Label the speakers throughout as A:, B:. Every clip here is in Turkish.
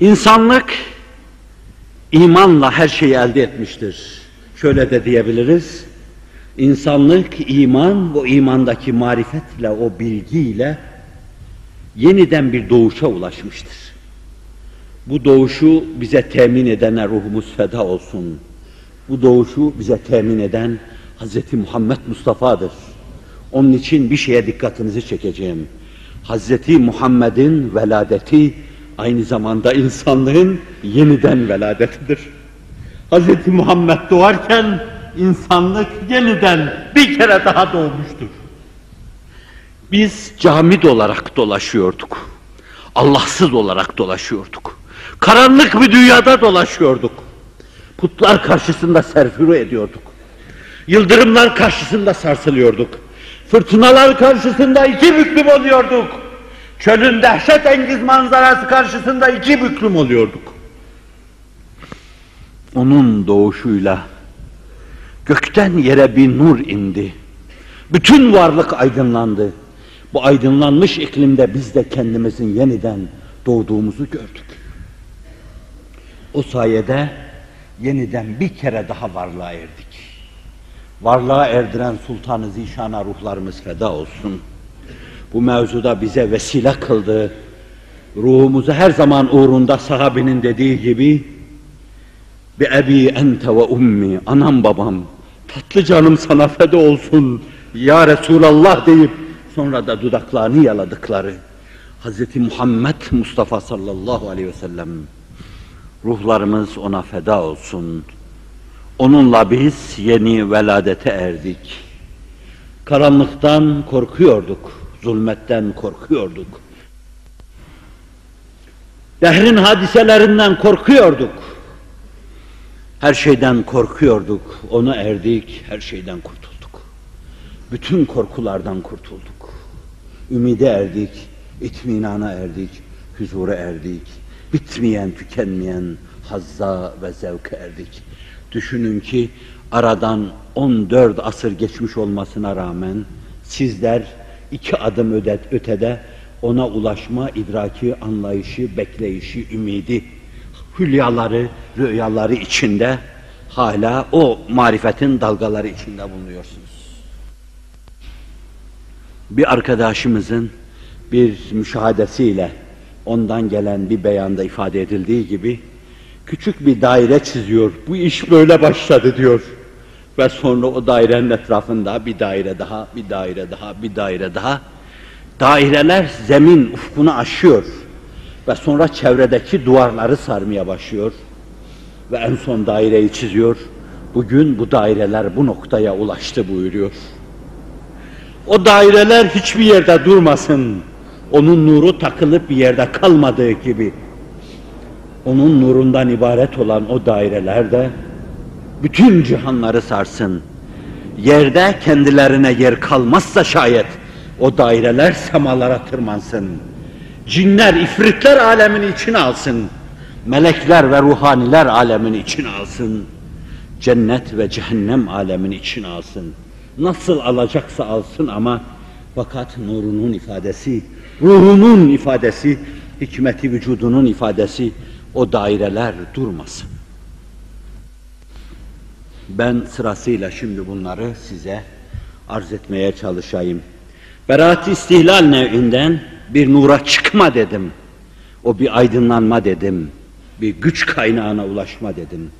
A: İnsanlık imanla her şeyi elde etmiştir. Şöyle de diyebiliriz. İnsanlık iman, o imandaki marifetle, o bilgiyle yeniden bir doğuşa ulaşmıştır. Bu doğuşu bize temin edene ruhumuz feda olsun. Bu doğuşu bize temin eden Hz. Muhammed Mustafa'dır. Onun için bir şeye dikkatinizi çekeceğim. Hz. Muhammed'in veladeti aynı zamanda insanlığın yeniden veladetidir. Hz. Muhammed doğarken insanlık yeniden bir kere daha doğmuştur. Biz camid olarak dolaşıyorduk. Allahsız olarak dolaşıyorduk. Karanlık bir dünyada dolaşıyorduk. Putlar karşısında serfuru ediyorduk. Yıldırımlar karşısında sarsılıyorduk. Fırtınalar karşısında iki büklüm oluyorduk. Çölün dehşet engiz manzarası karşısında iki büklüm oluyorduk. Onun doğuşuyla gökten yere bir nur indi. Bütün varlık aydınlandı. Bu aydınlanmış iklimde biz de kendimizin yeniden doğduğumuzu gördük. O sayede yeniden bir kere daha varlığa erdik. Varlığa erdiren Sultan-ı Zişan'a ruhlarımız feda olsun. Bu mevzuda bize vesile kıldı. Ruhumuzu her zaman uğrunda sahabinin dediği gibi bir ebi ente ve ummi, anam babam, tatlı canım sana feda olsun ya Resulallah deyip sonra da dudaklarını yaladıkları Hz. Muhammed Mustafa sallallahu aleyhi ve sellem ruhlarımız ona feda olsun. Onunla biz yeni veladete erdik. Karanlıktan korkuyorduk, zulmetten korkuyorduk. Dehrin hadiselerinden korkuyorduk. Her şeyden korkuyorduk, ona erdik, her şeyden kurtulduk. Bütün korkulardan kurtulduk. Ümide erdik, itminana erdik, huzura erdik. Bitmeyen, tükenmeyen hazza ve zevke erdik. Düşünün ki aradan 14 asır geçmiş olmasına rağmen sizler iki adım ödet, ötede ona ulaşma idraki, anlayışı, bekleyişi, ümidi, hülyaları, rüyaları içinde hala o marifetin dalgaları içinde bulunuyorsunuz. Bir arkadaşımızın bir müşahadesiyle ondan gelen bir beyanda ifade edildiği gibi küçük bir daire çiziyor. Bu iş böyle başladı diyor. Ve sonra o dairenin etrafında bir daire daha, bir daire daha, bir daire daha. Daireler zemin ufkunu aşıyor. Ve sonra çevredeki duvarları sarmaya başlıyor. Ve en son daireyi çiziyor. Bugün bu daireler bu noktaya ulaştı buyuruyor. O daireler hiçbir yerde durmasın. Onun nuru takılıp bir yerde kalmadığı gibi onun nurundan ibaret olan o daireler de bütün cihanları sarsın. Yerde kendilerine yer kalmazsa şayet o daireler semalara tırmansın. Cinler, ifritler alemini içine alsın. Melekler ve ruhaniler alemini içine alsın. Cennet ve cehennem alemini içine alsın. Nasıl alacaksa alsın ama fakat nurunun ifadesi, ruhunun ifadesi, hikmeti vücudunun ifadesi o daireler durmasın. Ben sırasıyla şimdi bunları size arz etmeye çalışayım. Berat istihlal nevinden bir nura çıkma dedim. O bir aydınlanma dedim. Bir güç kaynağına ulaşma dedim.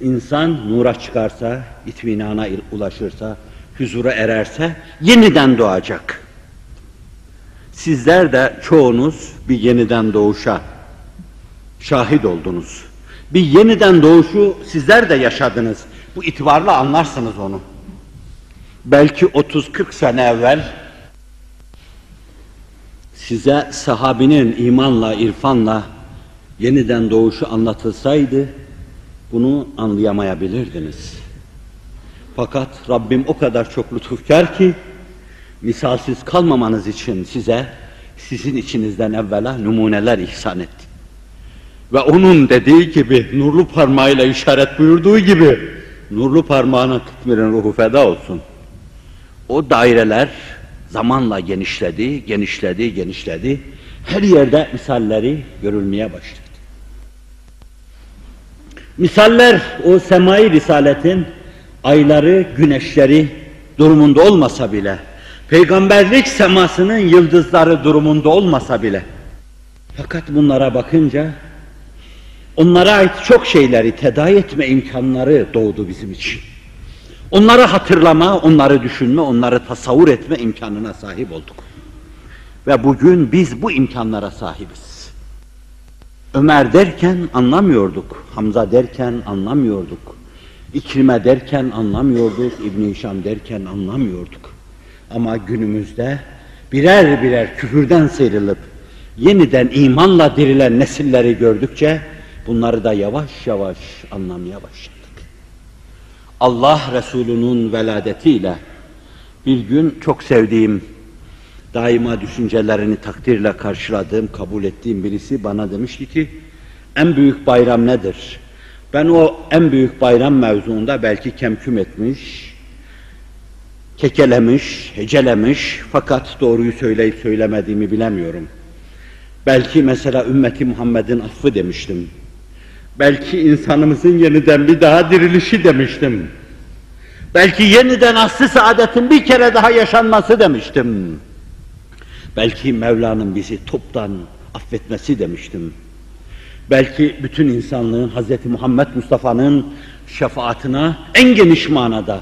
A: İnsan nura çıkarsa, itminana ulaşırsa, huzura ererse yeniden doğacak. Sizler de çoğunuz bir yeniden doğuşa şahit oldunuz. Bir yeniden doğuşu sizler de yaşadınız. Bu itibarla anlarsınız onu. Belki 30-40 sene evvel size sahabinin imanla, irfanla yeniden doğuşu anlatılsaydı bunu anlayamayabilirdiniz. Fakat Rabbim o kadar çok lütufkar ki misalsiz kalmamanız için size sizin içinizden evvela numuneler ihsan etti. Ve onun dediği gibi nurlu parmağıyla işaret buyurduğu gibi nurlu parmağına Kıtmir'in ruhu feda olsun. O daireler zamanla genişledi, genişledi, genişledi. Her yerde misalleri görülmeye başladı. Misaller o semai risaletin ayları, güneşleri durumunda olmasa bile, peygamberlik semasının yıldızları durumunda olmasa bile, fakat bunlara bakınca onlara ait çok şeyleri tedavi etme imkanları doğdu bizim için. Onları hatırlama, onları düşünme, onları tasavvur etme imkanına sahip olduk. Ve bugün biz bu imkanlara sahibiz. Ömer derken anlamıyorduk, Hamza derken anlamıyorduk, İkrime derken anlamıyorduk, İbn Hişam derken anlamıyorduk. Ama günümüzde birer birer küfürden sıyrılıp yeniden imanla dirilen nesilleri gördükçe bunları da yavaş yavaş anlamaya başladık. Allah Resulü'nün veladetiyle bir gün çok sevdiğim, daima düşüncelerini takdirle karşıladığım, kabul ettiğim birisi bana demişti ki, en büyük bayram nedir? Ben o en büyük bayram mevzuunda belki kemküm etmiş, kekelemiş, hecelemiş fakat doğruyu söyleyip söylemediğimi bilemiyorum. Belki mesela ümmeti Muhammed'in affı demiştim. Belki insanımızın yeniden bir daha dirilişi demiştim. Belki yeniden aslı saadetin bir kere daha yaşanması demiştim. Belki Mevla'nın bizi toptan affetmesi demiştim. Belki bütün insanlığın Hz. Muhammed Mustafa'nın şefaatine en geniş manada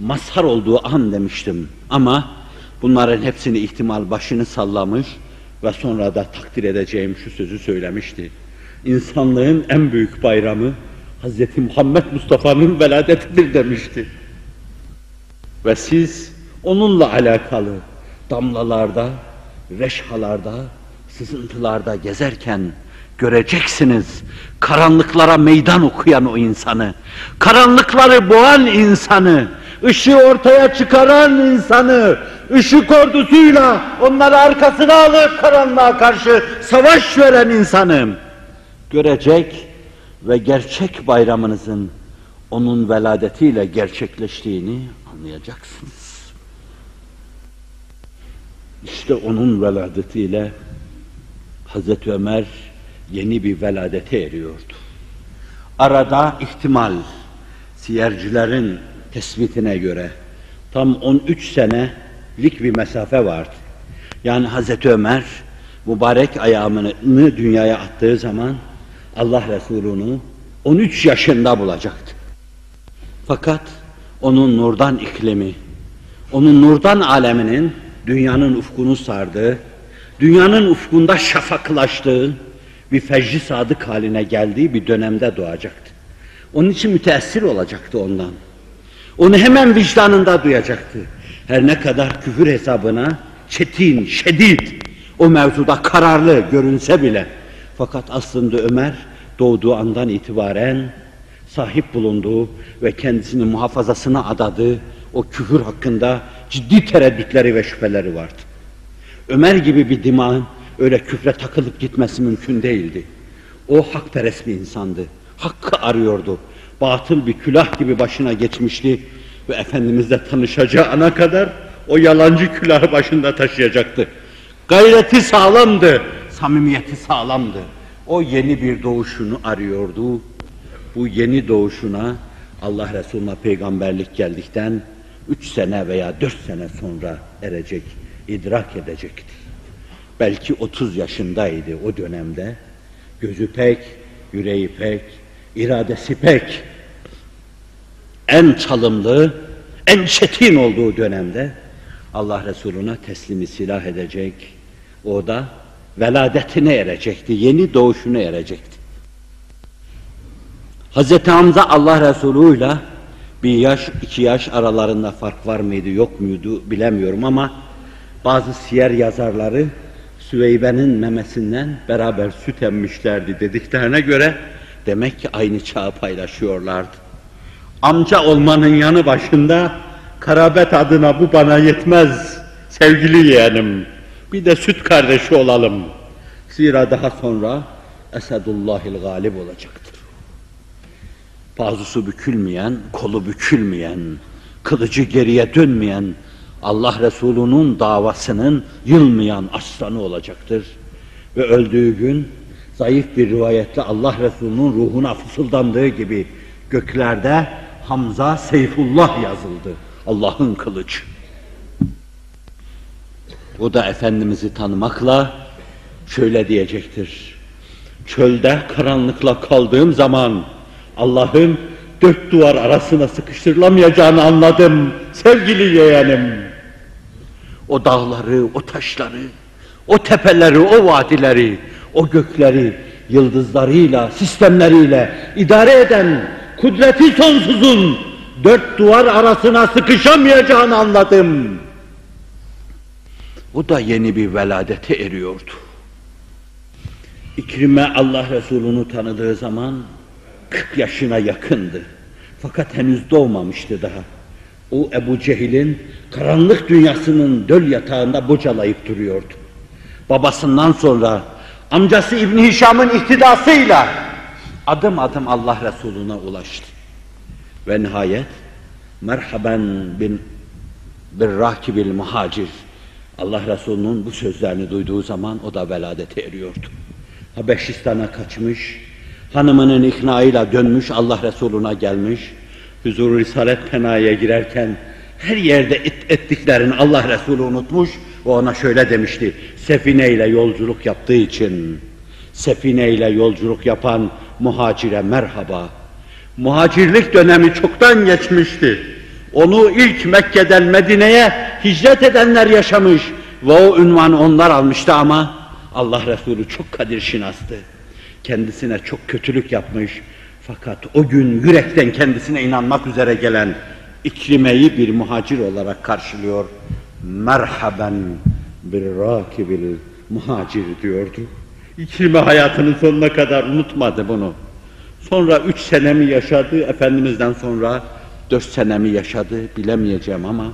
A: mazhar olduğu an demiştim. Ama bunların hepsini ihtimal başını sallamış ve sonra da takdir edeceğim şu sözü söylemişti. İnsanlığın en büyük bayramı Hz. Muhammed Mustafa'nın veladetidir demişti. Ve siz onunla alakalı damlalarda, reşhalarda, sızıntılarda gezerken göreceksiniz karanlıklara meydan okuyan o insanı, karanlıkları boğan insanı, ışığı ortaya çıkaran insanı, ışık ordusuyla onları arkasına alıp karanlığa karşı savaş veren insanı görecek ve gerçek bayramınızın onun veladetiyle gerçekleştiğini anlayacaksınız. İşte onun veladetiyle Hazreti Ömer yeni bir veladete eriyordu. Arada ihtimal, siyercilerin tespitine göre tam 13 senelik bir mesafe vardı. Yani Hazreti Ömer mübarek ayağını dünyaya attığı zaman Allah Resulü'nü 13 yaşında bulacaktı. Fakat onun nurdan iklimi, onun nurdan aleminin dünyanın ufkunu sardığı, dünyanın ufkunda şafaklaştığı, bir fecri sadık haline geldiği bir dönemde doğacaktı. Onun için müteessir olacaktı ondan. Onu hemen vicdanında duyacaktı. Her ne kadar küfür hesabına çetin, şedid, o mevzuda kararlı görünse bile. Fakat aslında Ömer doğduğu andan itibaren sahip bulunduğu ve kendisini muhafazasına adadığı o küfür hakkında ciddi tereddütleri ve şüpheleri vardı. Ömer gibi bir dimağın öyle küfre takılıp gitmesi mümkün değildi. O hakperest bir insandı. Hakkı arıyordu. Batıl bir külah gibi başına geçmişti ve Efendimizle tanışacağı ana kadar o yalancı külahı başında taşıyacaktı. Gayreti sağlamdı, samimiyeti sağlamdı. O yeni bir doğuşunu arıyordu. Bu yeni doğuşuna Allah Resulü'ne peygamberlik geldikten üç sene veya dört sene sonra erecek, idrak edecekti. Belki 30 yaşındaydı o dönemde. Gözü pek, yüreği pek, iradesi pek. En çalımlı, en çetin olduğu dönemde Allah Resulüne teslimi silah edecek. O da veladetine erecekti, yeni doğuşuna erecekti. Hazreti Hamza Allah Resulü ile bir yaş, iki yaş aralarında fark var mıydı, yok muydu bilemiyorum ama bazı siyer yazarları Süveybe'nin memesinden beraber süt emmişlerdi dediklerine göre demek ki aynı çağı paylaşıyorlardı. Amca olmanın yanı başında karabet adına bu bana yetmez sevgili yeğenim. Bir de süt kardeşi olalım. Zira daha sonra Esedullahil galip olacaktır. Bazusu bükülmeyen, kolu bükülmeyen, kılıcı geriye dönmeyen, Allah Resulü'nün davasının yılmayan aslanı olacaktır. Ve öldüğü gün Zayıf bir rivayetle Allah Resulü'nün ruhuna fısıldandığı gibi göklerde Hamza Seyfullah yazıldı. Allah'ın kılıcı. Bu da Efendimiz'i tanımakla şöyle diyecektir. Çölde karanlıkla kaldığım zaman Allah'ın dört duvar arasına sıkıştırılamayacağını anladım sevgili yeğenim. O dağları, o taşları, o tepeleri, o vadileri, o gökleri yıldızlarıyla, sistemleriyle idare eden kudreti sonsuzun dört duvar arasına sıkışamayacağını anladım. O da yeni bir veladete eriyordu. İkrime Allah Resulü'nü tanıdığı zaman 40 yaşına yakındı. Fakat henüz doğmamıştı daha. O Ebu Cehil'in karanlık dünyasının döl yatağında bocalayıp duruyordu. Babasından sonra amcası İbni Hişam'ın ihtidasıyla adım adım Allah Resulü'ne ulaştı. Ve nihayet merhaben bin bir rakibil muhacir Allah Resulü'nün bu sözlerini duyduğu zaman o da veladete eriyordu. Habeşistan'a kaçmış, hanımının iknaıyla dönmüş Allah Resulü'ne gelmiş, huzur Risalet Pena'ya girerken her yerde et, ettiklerini Allah Resulü unutmuş ve ona şöyle demişti, sefine ile yolculuk yaptığı için, sefine ile yolculuk yapan muhacire merhaba. Muhacirlik dönemi çoktan geçmişti. Onu ilk Mekke'den Medine'ye hicret edenler yaşamış ve o ünvanı onlar almıştı ama Allah Resulü çok kadir şinastı. Kendisine çok kötülük yapmış. Fakat o gün yürekten kendisine inanmak üzere gelen İkrime'yi bir muhacir olarak karşılıyor. Merhaben bir rakibil muhacir diyordu. İkrime hayatının sonuna kadar unutmadı bunu. Sonra üç senemi yaşadı, Efendimiz'den sonra dört senemi yaşadı bilemeyeceğim ama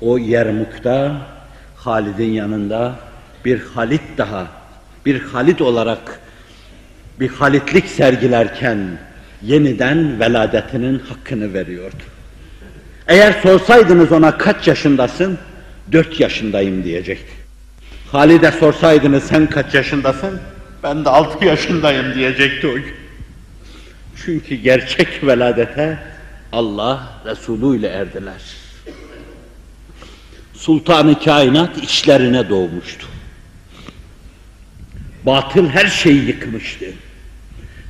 A: o Yermuk'ta Halid'in yanında bir Halit daha, bir Halit olarak bir Halitlik sergilerken yeniden veladetinin hakkını veriyordu. Eğer sorsaydınız ona kaç yaşındasın, dört yaşındayım diyecekti. Halid'e sorsaydınız sen kaç yaşındasın, ben de altı yaşındayım diyecekti o gün. Çünkü gerçek veladete Allah Resulü ile erdiler. Sultanı kainat içlerine doğmuştu. Batıl her şeyi yıkmıştı.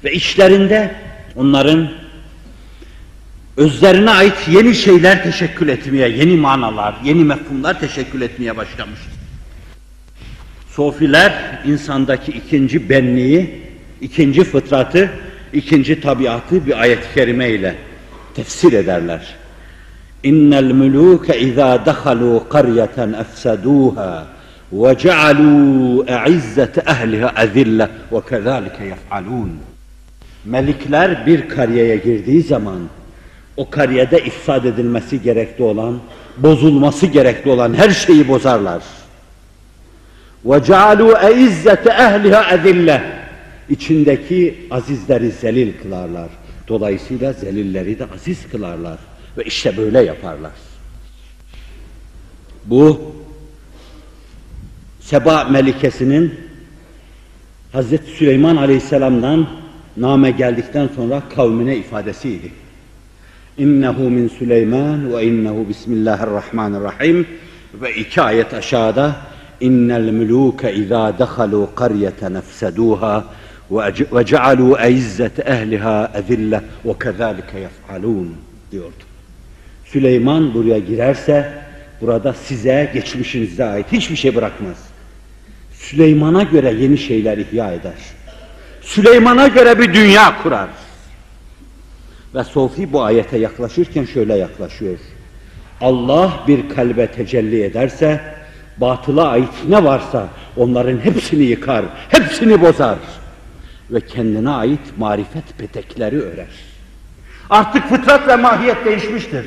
A: Ve içlerinde onların özlerine ait yeni şeyler teşekkül etmeye, yeni manalar, yeni mefhumlar teşekkül etmeye başlamıştı. Sofiler insandaki ikinci benliği, ikinci fıtratı, ikinci tabiatı bir ayet-i kerime ile tefsir ederler. İnnel muluke izâ dehalû qaryeten efsedûhâ ve cealû e'izzete ehliha ezille ve kezâlike yef'alûn. Melikler bir kariyeye girdiği zaman o kariyede ifsad edilmesi gerekli olan, bozulması gerekli olan her şeyi bozarlar. وَجَعَلُوا اَعِزَّةَ اَهْلِهَا اَذِلَّةً İçindeki azizleri zelil kılarlar. Dolayısıyla zelilleri de aziz kılarlar. Ve işte böyle yaparlar. Bu Seba Melikesi'nin Hazreti Süleyman Aleyhisselam'dan name geldikten sonra kavmine ifadesiydi. İnnehu min Süleyman ve innehu bismillahirrahmanirrahim ve iki ayet aşağıda innel muluke izâ dehalû qaryeten efsedûhâ eizzet ehliha ezille ve kezâlike yef'alûn diyordu. Süleyman buraya girerse burada size geçmişinize ait hiçbir şey bırakmaz. Süleyman'a göre yeni şeyler ihya eder. Süleyman'a göre bir dünya kurar. Ve Sofi bu ayete yaklaşırken şöyle yaklaşıyor. Allah bir kalbe tecelli ederse, batıla ait ne varsa onların hepsini yıkar, hepsini bozar. Ve kendine ait marifet petekleri örer. Artık fıtrat ve mahiyet değişmiştir.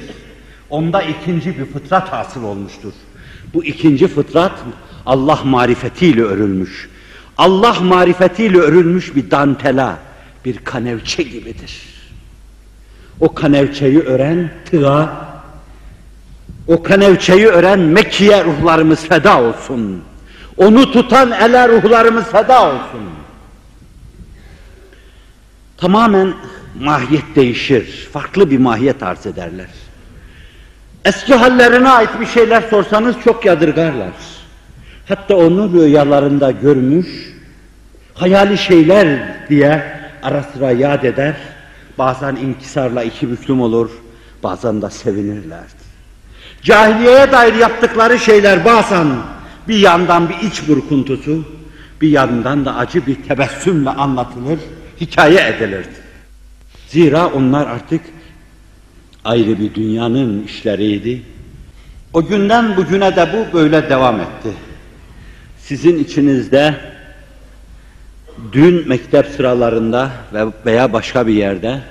A: Onda ikinci bir fıtrat hasıl olmuştur. Bu ikinci fıtrat Allah marifetiyle örülmüş. Allah marifetiyle örülmüş bir dantela, bir kanevçe gibidir. O kanevçeyi ören tığa, o kanevçeyi ören Mekke'ye ruhlarımız feda olsun. Onu tutan ele ruhlarımız feda olsun. Tamamen mahiyet değişir. Farklı bir mahiyet arz ederler. Eski hallerine ait bir şeyler sorsanız çok yadırgarlar. Hatta onu rüyalarında görmüş, hayali şeyler diye ara sıra yad eder. Bazen inkisarla iki büklüm olur, bazen de sevinirlerdi. Cahiliyeye dair yaptıkları şeyler bazen bir yandan bir iç burkuntusu, bir yandan da acı bir tebessümle anlatılır, hikaye edilirdi. Zira onlar artık ayrı bir dünyanın işleriydi. O günden bugüne de bu böyle devam etti. Sizin içinizde dün mektep sıralarında veya başka bir yerde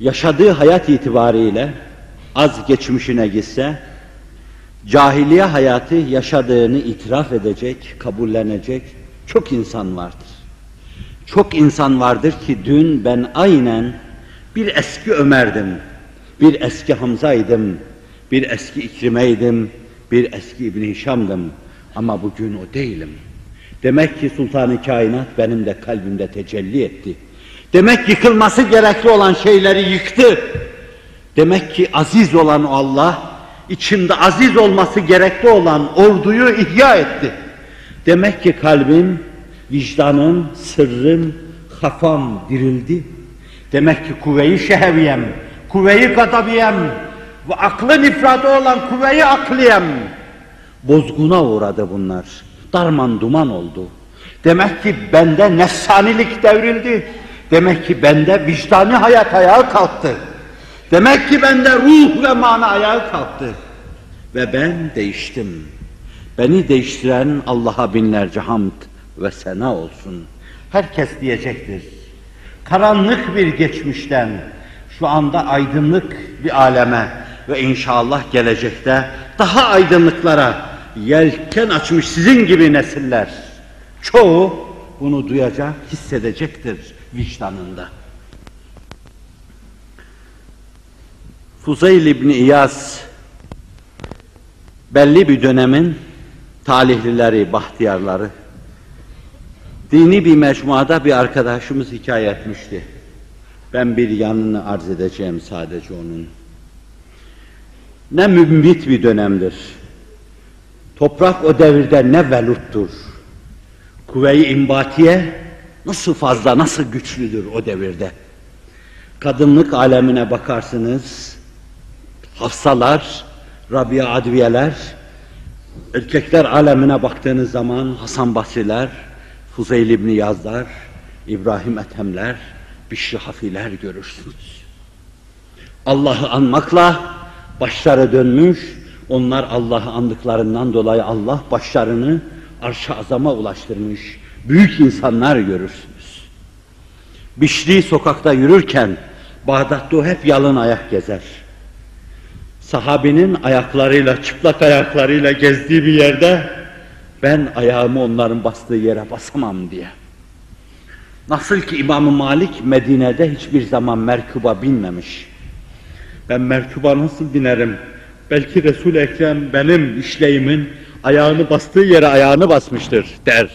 A: yaşadığı hayat itibariyle az geçmişine gitse cahiliye hayatı yaşadığını itiraf edecek, kabullenecek çok insan vardır. Çok insan vardır ki dün ben aynen bir eski Ömer'dim, bir eski Hamza'ydım, bir eski İkrime'ydim, bir eski İbn Hişam'dım ama bugün o değilim. Demek ki Sultan-ı Kainat benim de kalbimde tecelli etti. Demek yıkılması gerekli olan şeyleri yıktı. Demek ki aziz olan Allah, içimde aziz olması gerekli olan orduyu ihya etti. Demek ki kalbim, vicdanım, sırrım, kafam dirildi. Demek ki kuvveyi şeheviyem, kuvveyi gadabiyem ve aklın ifradı olan kuvveyi akliyem. Bozguna uğradı bunlar. Darman duman oldu. Demek ki bende nefsanilik devrildi. Demek ki bende vicdani hayat ayağa kalktı. Demek ki bende ruh ve mana ayağa kalktı. Ve ben değiştim. Beni değiştiren Allah'a binlerce hamd ve sena olsun. Herkes diyecektir. Karanlık bir geçmişten şu anda aydınlık bir aleme ve inşallah gelecekte daha aydınlıklara yelken açmış sizin gibi nesiller. Çoğu bunu duyacak, hissedecektir vicdanında. Fuzeyl İbni İyaz belli bir dönemin talihlileri, bahtiyarları dini bir mecmuada bir arkadaşımız hikaye etmişti. Ben bir yanını arz edeceğim sadece onun. Ne mümbit bir dönemdir. Toprak o devirde ne veluttur. Kuvve-i imbatiye nasıl fazla, nasıl güçlüdür o devirde. Kadınlık alemine bakarsınız, Hafsalar, Rabia Adviyeler, erkekler alemine baktığınız zaman Hasan Basriler, Fuzeyl İbni Yazlar, İbrahim Ethemler, Bişri Hafiler görürsünüz. Allah'ı anmakla başları dönmüş, onlar Allah'ı andıklarından dolayı Allah başlarını arş-ı azama ulaştırmış. Büyük insanlar görürsünüz. Bişri sokakta yürürken Bağdat'ta hep yalın ayak gezer. Sahabinin ayaklarıyla, çıplak ayaklarıyla gezdiği bir yerde ben ayağımı onların bastığı yere basamam diye. Nasıl ki İmam Malik Medine'de hiçbir zaman merkuba binmemiş. Ben merkuba nasıl binerim? Belki Resul Ekrem benim işleyimin ayağını bastığı yere ayağını basmıştır der.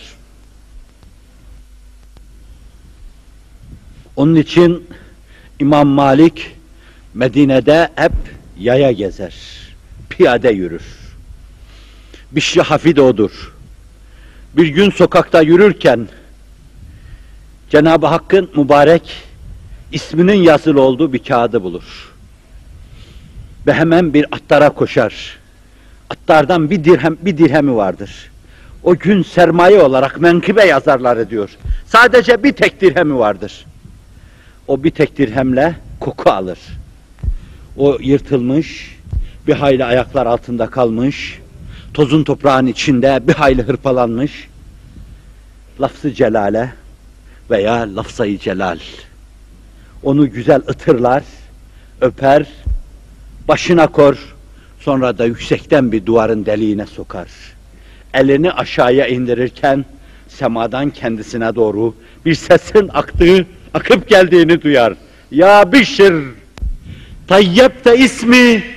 A: Onun için İmam Malik Medine'de hep yaya gezer, piyade yürür. Bişri Hafid odur. Bir gün sokakta yürürken Cenab-ı Hakk'ın mübarek isminin yazılı olduğu bir kağıdı bulur. Ve hemen bir attara koşar. Attardan bir dirhem bir dirhemi vardır. O gün sermaye olarak menkıbe yazarlar diyor. Sadece bir tek dirhemi vardır. O bir tek dirhemle koku alır. O yırtılmış, bir hayli ayaklar altında kalmış, tozun toprağın içinde bir hayli hırpalanmış, lafzı celale veya lafzayı celal. Onu güzel ıtırlar, öper, başına kor, sonra da yüksekten bir duvarın deliğine sokar. Elini aşağıya indirirken semadan kendisine doğru bir sesin aktığı, akıp geldiğini duyar. Ya Bişir, tayyebte ismi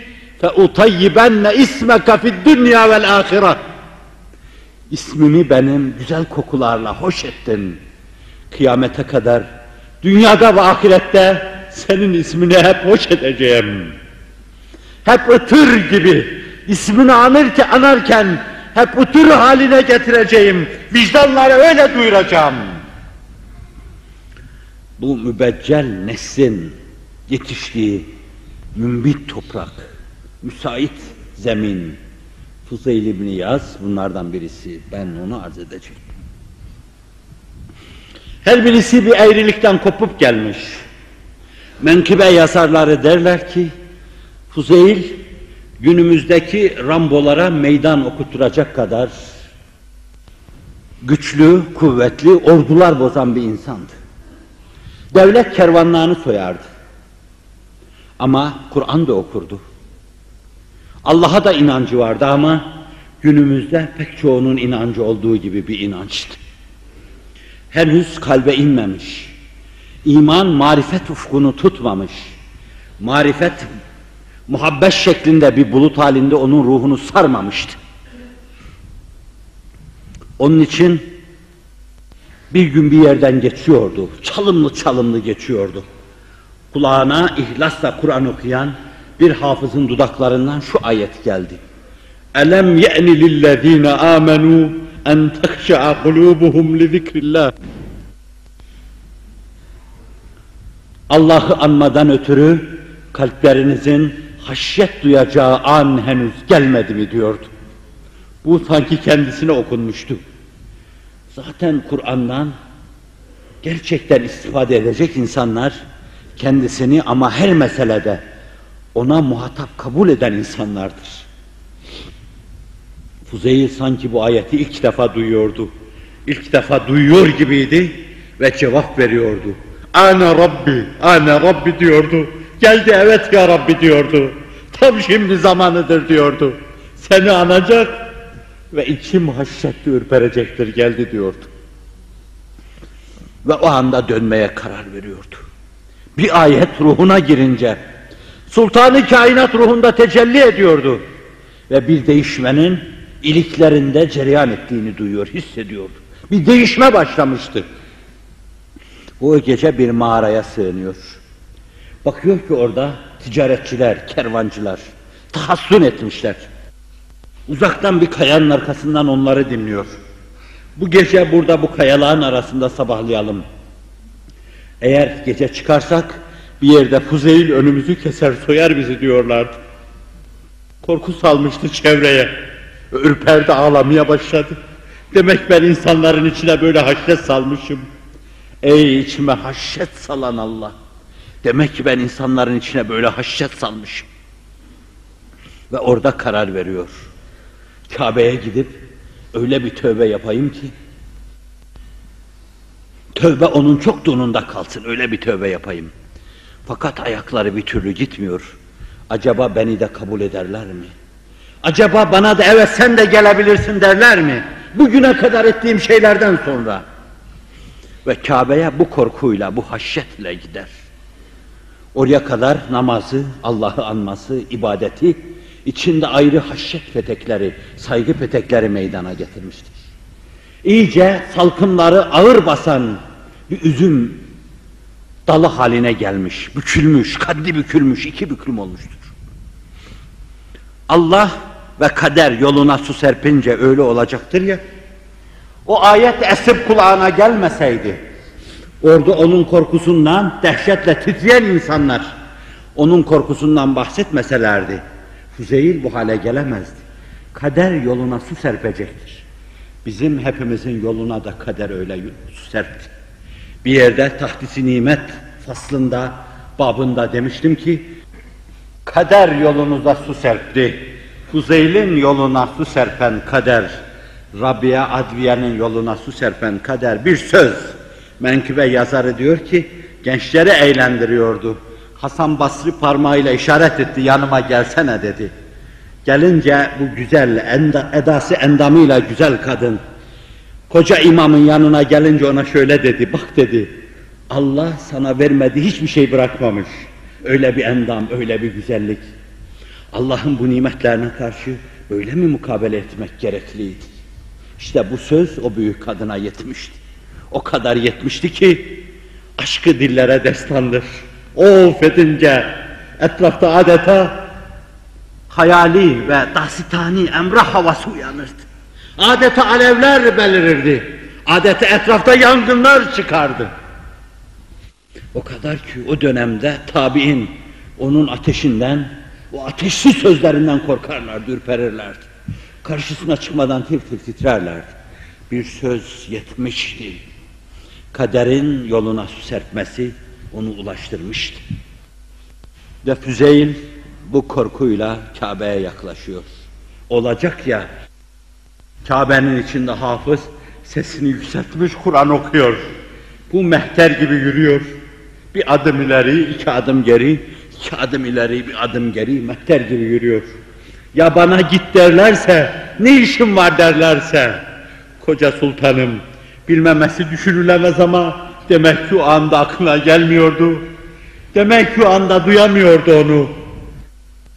A: ismeke fid dünya vel ahire. İsmimi benim güzel kokularla hoş ettin. Kıyamete kadar dünyada ve ahirette senin ismini hep hoş edeceğim. Hep ıtır gibi ismini anırken, anarken hep ıtır haline getireceğim. Vicdanları öyle duyuracağım. Bu mübeccel neslin yetiştiği mümbit toprak, müsait zemin, Fuzeyl İbni Yaz bunlardan birisi. Ben onu arz edeceğim. Her birisi bir eğrilikten kopup gelmiş. Menkıbe yazarları derler ki, Fuzeyl günümüzdeki Rambolara meydan okutturacak kadar güçlü, kuvvetli, ordular bozan bir insandı. Devlet kervanlarını soyardı. Ama Kur'an da okurdu. Allah'a da inancı vardı ama günümüzde pek çoğunun inancı olduğu gibi bir inançtı. Henüz kalbe inmemiş. İman marifet ufkunu tutmamış. Marifet muhabbet şeklinde bir bulut halinde onun ruhunu sarmamıştı. Onun için bir gün bir yerden geçiyordu. Çalımlı çalımlı geçiyordu. Kulağına ihlasla Kur'an okuyan bir hafızın dudaklarından şu ayet geldi. Elem ye'ni lillezine amenu en tehşe'a kulubuhum li zikrillah. Allah'ı anmadan ötürü kalplerinizin haşyet duyacağı an henüz gelmedi mi diyordu. Bu sanki kendisine okunmuştu. Zaten Kur'an'dan gerçekten istifade edecek insanlar kendisini ama her meselede ona muhatap kabul eden insanlardır. Fuzeyl sanki bu ayeti ilk defa duyuyordu. İlk defa duyuyor gibiydi ve cevap veriyordu. Ana Rabbi, ana Rabbi diyordu. Geldi evet ya Rabbi diyordu. Tam şimdi zamanıdır diyordu. Seni anacak ve içim haşyetle ürperecektir geldi diyordu. Ve o anda dönmeye karar veriyordu. Bir ayet ruhuna girince Sultanı kainat ruhunda tecelli ediyordu. Ve bir değişmenin iliklerinde cereyan ettiğini duyuyor, hissediyordu. Bir değişme başlamıştı. O gece bir mağaraya sığınıyor. Bakıyor ki orada ticaretçiler, kervancılar tahassün etmişler. Uzaktan bir kayanın arkasından onları dinliyor. Bu gece burada bu kayaların arasında sabahlayalım. Eğer gece çıkarsak bir yerde Fuzeyl önümüzü keser soyar bizi diyorlardı. Korku salmıştı çevreye. Ürperdi ağlamaya başladı. Demek ben insanların içine böyle haşyet salmışım. Ey içime haşyet salan Allah. Demek ki ben insanların içine böyle haşyet salmışım. Ve orada karar veriyor. Kabe'ye gidip öyle bir tövbe yapayım ki tövbe onun çok donunda kalsın öyle bir tövbe yapayım. Fakat ayakları bir türlü gitmiyor. Acaba beni de kabul ederler mi? Acaba bana da evet sen de gelebilirsin derler mi? Bugüne kadar ettiğim şeylerden sonra. Ve Kabe'ye bu korkuyla, bu haşyetle gider. Oraya kadar namazı, Allah'ı anması, ibadeti, içinde ayrı haşyet petekleri, saygı petekleri meydana getirmiştir. İyice salkımları ağır basan bir üzüm dalı haline gelmiş, bükülmüş, kaddi bükülmüş, iki bükülüm olmuştur. Allah ve kader yoluna su serpince öyle olacaktır ya, o ayet esip kulağına gelmeseydi, orada onun korkusundan dehşetle titreyen insanlar, onun korkusundan bahsetmeselerdi, Füzeyil bu hale gelemezdi. Kader yoluna su serpecektir. Bizim hepimizin yoluna da kader öyle su serpti. Bir yerde tahtisi nimet faslında, babında demiştim ki, kader yolunuza su serpti. Fuzeyl'in yoluna su serpen kader, Rabia Adviye'nin yoluna su serpen kader bir söz. Menkıbe yazarı diyor ki, gençleri eğlendiriyordu. Hasan Basri parmağıyla işaret etti, yanıma gelsene dedi. Gelince bu güzel, enda, edası endamıyla güzel kadın, Koca imamın yanına gelince ona şöyle dedi, bak dedi, Allah sana vermedi hiçbir şey bırakmamış. Öyle bir endam, öyle bir güzellik. Allah'ın bu nimetlerine karşı öyle mi mukabele etmek gerekliydi? İşte bu söz o büyük kadına yetmişti. O kadar yetmişti ki aşkı dillere destandır. O fedince etrafta adeta hayali ve dasitani emrah havası uyanırdı. Adeta alevler belirirdi. Adeta etrafta yangınlar çıkardı. O kadar ki o dönemde tabi'in onun ateşinden, o ateşli sözlerinden korkarlardı, ürperirlerdi. Karşısına çıkmadan tir tir titrerlerdi. Bir söz yetmişti. Kaderin yoluna su serpmesi onu ulaştırmıştı. Ve Füzeyl bu korkuyla Kabe'ye yaklaşıyor. Olacak ya, Kabe'nin içinde hafız sesini yükseltmiş Kur'an okuyor. Bu mehter gibi yürüyor. Bir adım ileri, iki adım geri, iki adım ileri, bir adım geri, mehter gibi yürüyor. Ya bana git derlerse, ne işim var derlerse, koca sultanım, bilmemesi düşünülemez ama demek ki o anda aklına gelmiyordu. Demek ki o anda duyamıyordu onu.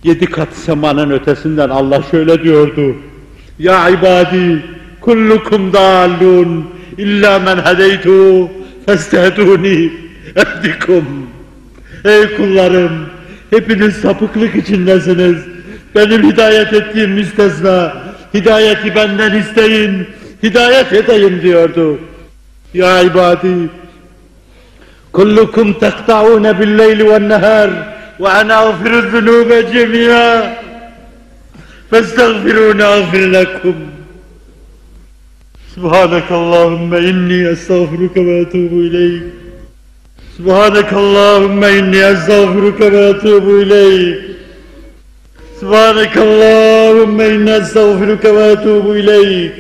A: Yedi kat semanın ötesinden Allah şöyle diyordu. Ya ibadi, kullukum dallun, illa men hedeytu, festehduni, ehdikum. Ey kullarım, hepiniz sapıklık içindesiniz. Benim hidayet ettiğim müstesna, hidayeti benden isteyin, hidayet edeyim diyordu. Ya ibadi, kullukum tekta'une bil leyli ve nehar ve ana aghfiru zunube cemi'a Subhanak Allahümme inni estağfiruke ve etubu ileyk. Subhanak Allahümme inni estağfiruke ve etubu ileyk. Subhanak Allahümme inni estağfiruke ve etubu ileyk.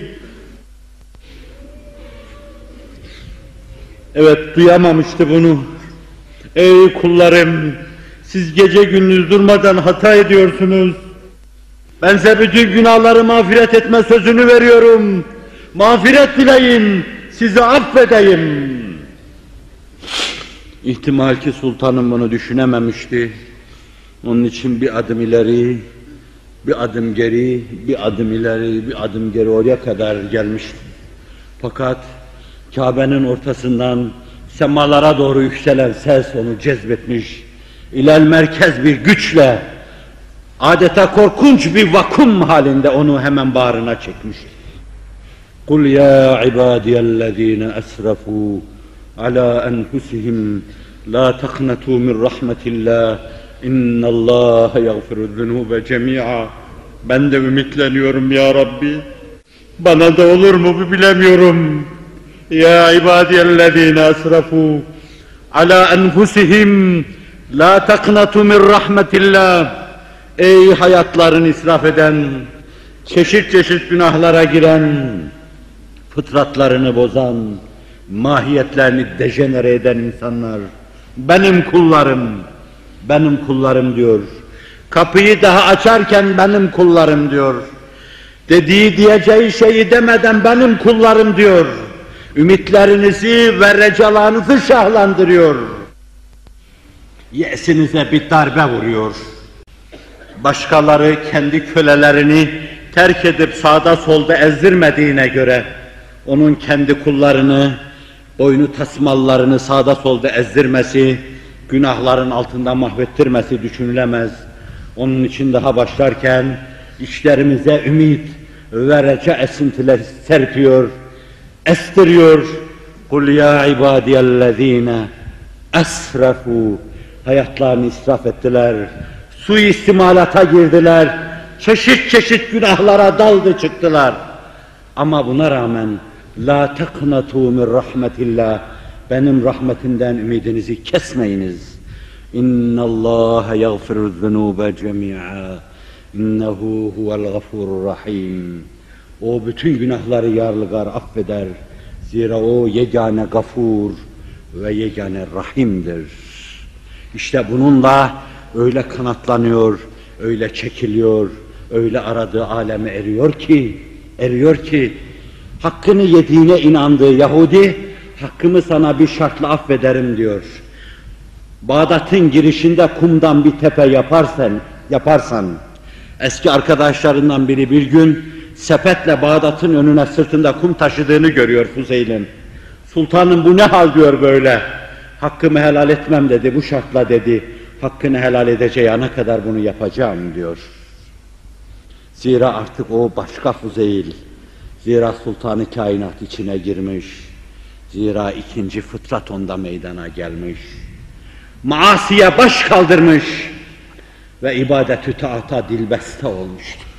A: Evet duyamamıştı bunu. Ey kullarım, siz gece gündüz durmadan hata ediyorsunuz. Ben size bütün günahları mağfiret etme sözünü veriyorum. Mağfiret dileyin, sizi affedeyim. İhtimal ki sultanım bunu düşünememişti. Onun için bir adım ileri, bir adım geri, bir adım ileri, bir adım geri oraya kadar gelmişti. Fakat Kabe'nin ortasından semalara doğru yükselen ses onu cezbetmiş. İlel merkez bir güçle adeta korkunç bir vakum halinde onu hemen bağrına çekmişti. Kul ya ibadiyellezine esrafu ala enfusihim la taknatu min rahmetillah. İnnallaha yagfiru zunube cemi'a ben de ümitleniyorum ya Rabbi. Bana da olur mu bilemiyorum. Ya ibadiyellezine esrafu ala enfusihim la taknatu min rahmetillah. Ey hayatlarını israf eden, çeşit çeşit günahlara giren, fıtratlarını bozan, mahiyetlerini dejenere eden insanlar, benim kullarım, benim kullarım diyor. Kapıyı daha açarken benim kullarım diyor. Dediği diyeceği şeyi demeden benim kullarım diyor. Ümitlerinizi ve recalarınızı şahlandırıyor. Yesinize bir darbe vuruyor. Başkaları kendi kölelerini terk edip sağda solda ezdirmediğine göre onun kendi kullarını, boynu tasmallarını sağda solda ezdirmesi, günahların altında mahvettirmesi düşünülemez. Onun için daha başlarken işlerimize ümit ve reca esintiler serpiyor, estiriyor. Kul ya ibadiyellezine esrafu hayatlarını israf ettiler. Suistimalata girdiler. Çeşit çeşit günahlara daldı çıktılar. Ama buna rağmen la taknatu min rahmetillah benim rahmetimden ümidinizi kesmeyiniz. İnna Allah yaghfiru zunuba cemi'a. İnnehu huvel gafurur rahim. O bütün günahları yarlıgar affeder. Zira o yegane gafur ve yegane rahimdir. İşte bununla öyle kanatlanıyor, öyle çekiliyor, öyle aradığı aleme eriyor ki, eriyor ki, hakkını yediğine inandığı Yahudi, hakkımı sana bir şartla affederim diyor. Bağdat'ın girişinde kumdan bir tepe yaparsan, yaparsan, eski arkadaşlarından biri bir gün sepetle Bağdat'ın önüne sırtında kum taşıdığını görüyor Fuzeyl'in. Sultanım bu ne hal diyor böyle. Hakkımı helal etmem dedi, bu şartla dedi. Hakkını helal edeceği ana kadar bunu yapacağım diyor. Zira artık o başka Fuzeyl. Zira sultanı kainat içine girmiş. Zira ikinci fıtrat onda meydana gelmiş. Maasiye baş kaldırmış ve ibadetü taata dilbeste olmuştur.